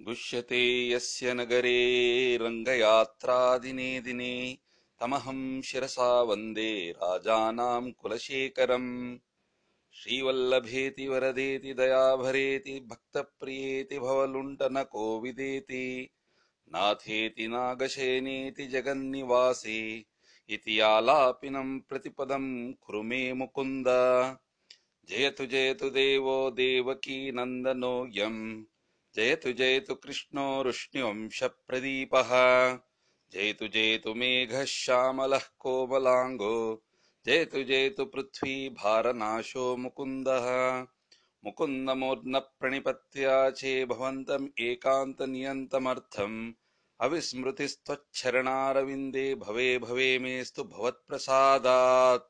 दुष्यते यस्य नगरे रङ्गयात्रादिने दिने तमहं शिरसा वन्दे राजानाम् कुलशेखरम्। श्रीवल्लभेति वरदेति दयाभरेति भक्तप्रियेति भवलुण्ठनकोविदेति नाथेति नागशयनेति जगन्निवासे इति आलापिनम् प्रतिपदम् कुरु मे मुकुन्द। जयतु जयतु देवो देवकीनन्दनोऽयम् जयतु जयतु कृष्णो रुष्ण्यवंशप्रदीपः जयतु जयतु मेघः श्यामलः कोमलाङ्गो जयतु जयतु पृथ्वी भारनाशो मुकुन्दः। मुकुन्दमूर्ध्नप्रणिपत्याचे भवन्तम् एकान्तनियन्तमर्थम्। अविस्मृतिस्त्वच्छरणारविन्दे भवे भवे मेस्तु भवत्प्रसादात्